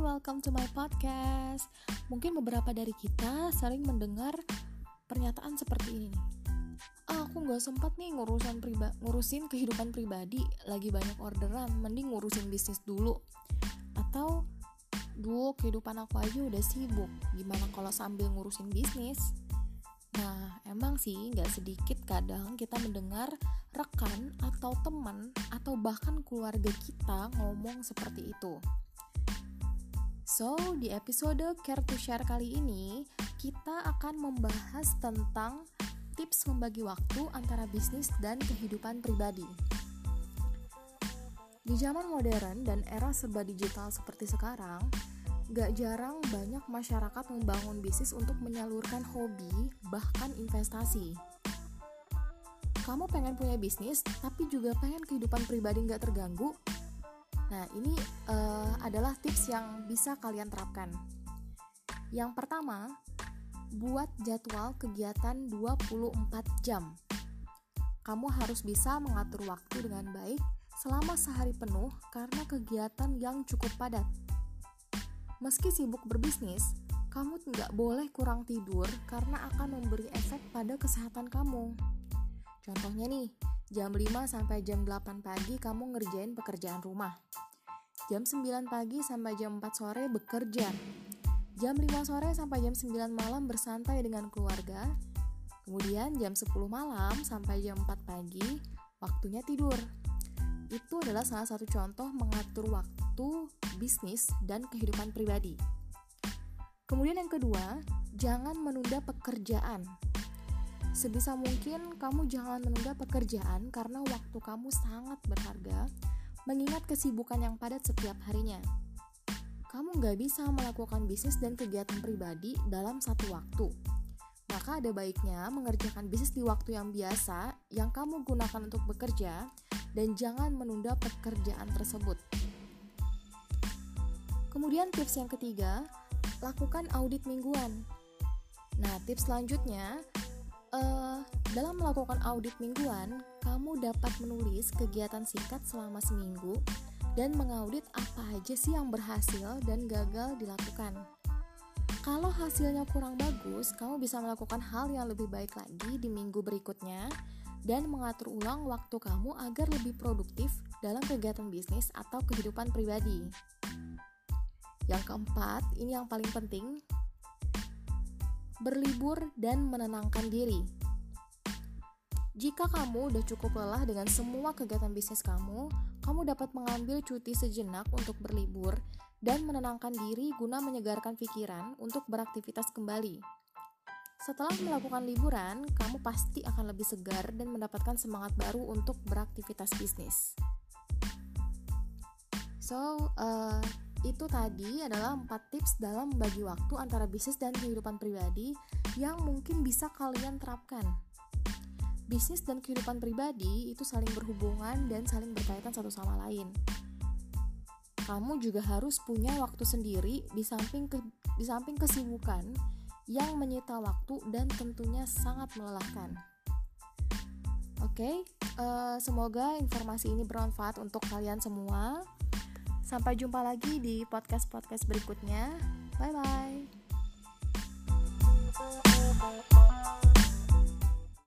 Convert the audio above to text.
welcome to my podcast. Mungkin beberapa dari kita sering mendengar pernyataan seperti ini. Ah, aku nggak sempat nih ngurusan priba ngurusin kehidupan pribadi, lagi banyak orderan, mending ngurusin bisnis dulu. Atau, duh kehidupan aku aja udah sibuk, gimana kalau sambil ngurusin bisnis? Nah, emang sih nggak sedikit kadang kita mendengar rekan atau teman atau bahkan keluarga kita ngomong seperti itu. So, di episode Care to Share kali ini, kita akan membahas tentang tips membagi waktu antara bisnis dan kehidupan pribadi. Di zaman modern dan era serba digital seperti sekarang, gak jarang banyak masyarakat membangun bisnis untuk menyalurkan hobi, bahkan investasi. Kamu pengen punya bisnis, tapi juga pengen kehidupan pribadi gak terganggu? Nah, ini uh, adalah tips yang bisa kalian terapkan. Yang pertama, buat jadwal kegiatan 24 jam. Kamu harus bisa mengatur waktu dengan baik selama sehari penuh karena kegiatan yang cukup padat. Meski sibuk berbisnis, kamu nggak boleh kurang tidur karena akan memberi efek pada kesehatan kamu. Contohnya nih, Jam 5 sampai jam 8 pagi kamu ngerjain pekerjaan rumah. Jam 9 pagi sampai jam 4 sore bekerja. Jam 5 sore sampai jam 9 malam bersantai dengan keluarga. Kemudian jam 10 malam sampai jam 4 pagi waktunya tidur. Itu adalah salah satu contoh mengatur waktu bisnis dan kehidupan pribadi. Kemudian yang kedua, jangan menunda pekerjaan. Sebisa mungkin kamu jangan menunda pekerjaan karena waktu kamu sangat berharga, mengingat kesibukan yang padat setiap harinya. Kamu nggak bisa melakukan bisnis dan kegiatan pribadi dalam satu waktu. Maka ada baiknya mengerjakan bisnis di waktu yang biasa yang kamu gunakan untuk bekerja dan jangan menunda pekerjaan tersebut. Kemudian tips yang ketiga, lakukan audit mingguan. Nah, tips selanjutnya uh, dalam melakukan audit mingguan, kamu dapat menulis kegiatan singkat selama seminggu dan mengaudit apa aja sih yang berhasil dan gagal dilakukan. Kalau hasilnya kurang bagus, kamu bisa melakukan hal yang lebih baik lagi di minggu berikutnya dan mengatur ulang waktu kamu agar lebih produktif dalam kegiatan bisnis atau kehidupan pribadi. Yang keempat, ini yang paling penting, berlibur, dan menenangkan diri. Jika kamu udah cukup lelah dengan semua kegiatan bisnis kamu, kamu dapat mengambil cuti sejenak untuk berlibur dan menenangkan diri guna menyegarkan pikiran untuk beraktivitas kembali. Setelah melakukan liburan, kamu pasti akan lebih segar dan mendapatkan semangat baru untuk beraktivitas bisnis. So, uh, itu tadi adalah 4 tips dalam membagi waktu antara bisnis dan kehidupan pribadi yang mungkin bisa kalian terapkan. Bisnis dan kehidupan pribadi itu saling berhubungan dan saling berkaitan satu sama lain. Kamu juga harus punya waktu sendiri di samping ke, di samping kesibukan yang menyita waktu dan tentunya sangat melelahkan. Oke, okay, uh, eh, semoga informasi ini bermanfaat untuk kalian semua. Sampai jumpa lagi di podcast-podcast berikutnya. Bye bye.